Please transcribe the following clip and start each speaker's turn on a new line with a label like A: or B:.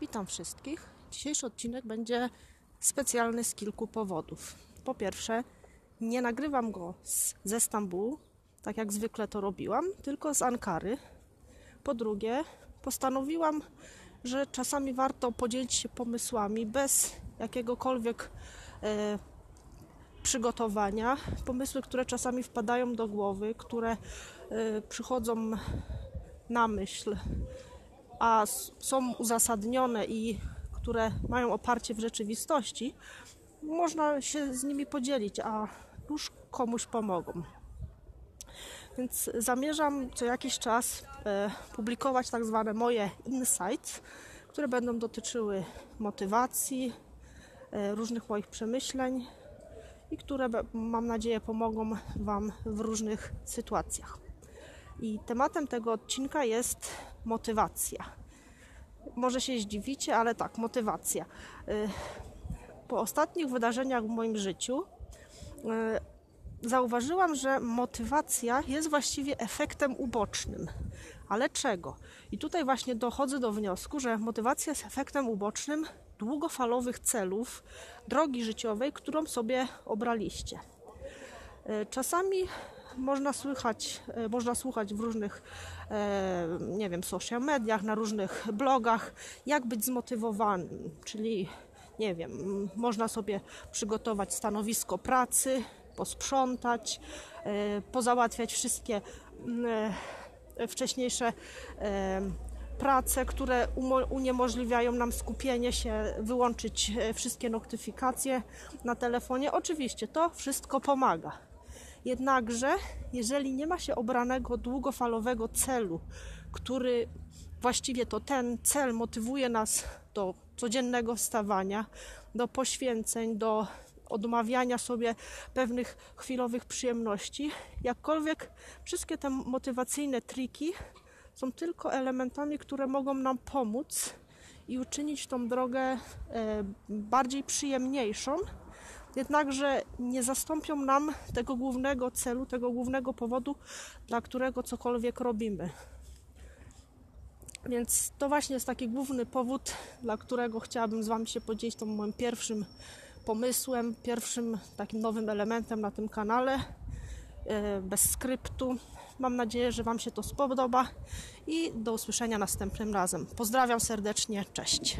A: Witam wszystkich. Dzisiejszy odcinek będzie specjalny z kilku powodów. Po pierwsze, nie nagrywam go z, ze Stambułu, tak jak zwykle to robiłam, tylko z Ankary. Po drugie, postanowiłam, że czasami warto podzielić się pomysłami bez jakiegokolwiek e, przygotowania. Pomysły, które czasami wpadają do głowy, które e, przychodzą na myśl a są uzasadnione i które mają oparcie w rzeczywistości, można się z nimi podzielić, a już komuś pomogą. Więc zamierzam co jakiś czas e, publikować tak zwane moje insights, które będą dotyczyły motywacji, e, różnych moich przemyśleń i które mam nadzieję pomogą Wam w różnych sytuacjach. I tematem tego odcinka jest motywacja. Może się zdziwicie, ale tak, motywacja. Y, po ostatnich wydarzeniach w moim życiu y, zauważyłam, że motywacja jest właściwie efektem ubocznym. Ale czego? I tutaj właśnie dochodzę do wniosku, że motywacja jest efektem ubocznym długofalowych celów, drogi życiowej, którą sobie obraliście. Y, czasami można słychać, e, można słuchać w różnych, e, nie wiem, social mediach, na różnych blogach, jak być zmotywowanym, czyli nie wiem, można sobie przygotować stanowisko pracy, posprzątać, e, pozałatwiać wszystkie wcześniejsze prace, które uniemożliwiają nam skupienie się, wyłączyć wszystkie notyfikacje na telefonie. Oczywiście to wszystko pomaga. Jednakże, jeżeli nie ma się obranego długofalowego celu, który właściwie to ten cel motywuje nas do codziennego stawania, do poświęceń, do odmawiania sobie pewnych chwilowych przyjemności, jakkolwiek wszystkie te motywacyjne triki są tylko elementami, które mogą nam pomóc i uczynić tą drogę e, bardziej przyjemniejszą, jednakże nie zastąpią nam tego głównego celu, tego głównego powodu, dla którego cokolwiek robimy. Więc to właśnie jest taki główny powód, dla którego chciałabym z Wami się podzielić tym moim pierwszym pomysłem, pierwszym takim nowym elementem na tym kanale, e, bez skryptu. Mam nadzieję, że Wam się to spodoba i do usłyszenia następnym razem. Pozdrawiam serdecznie, cześć.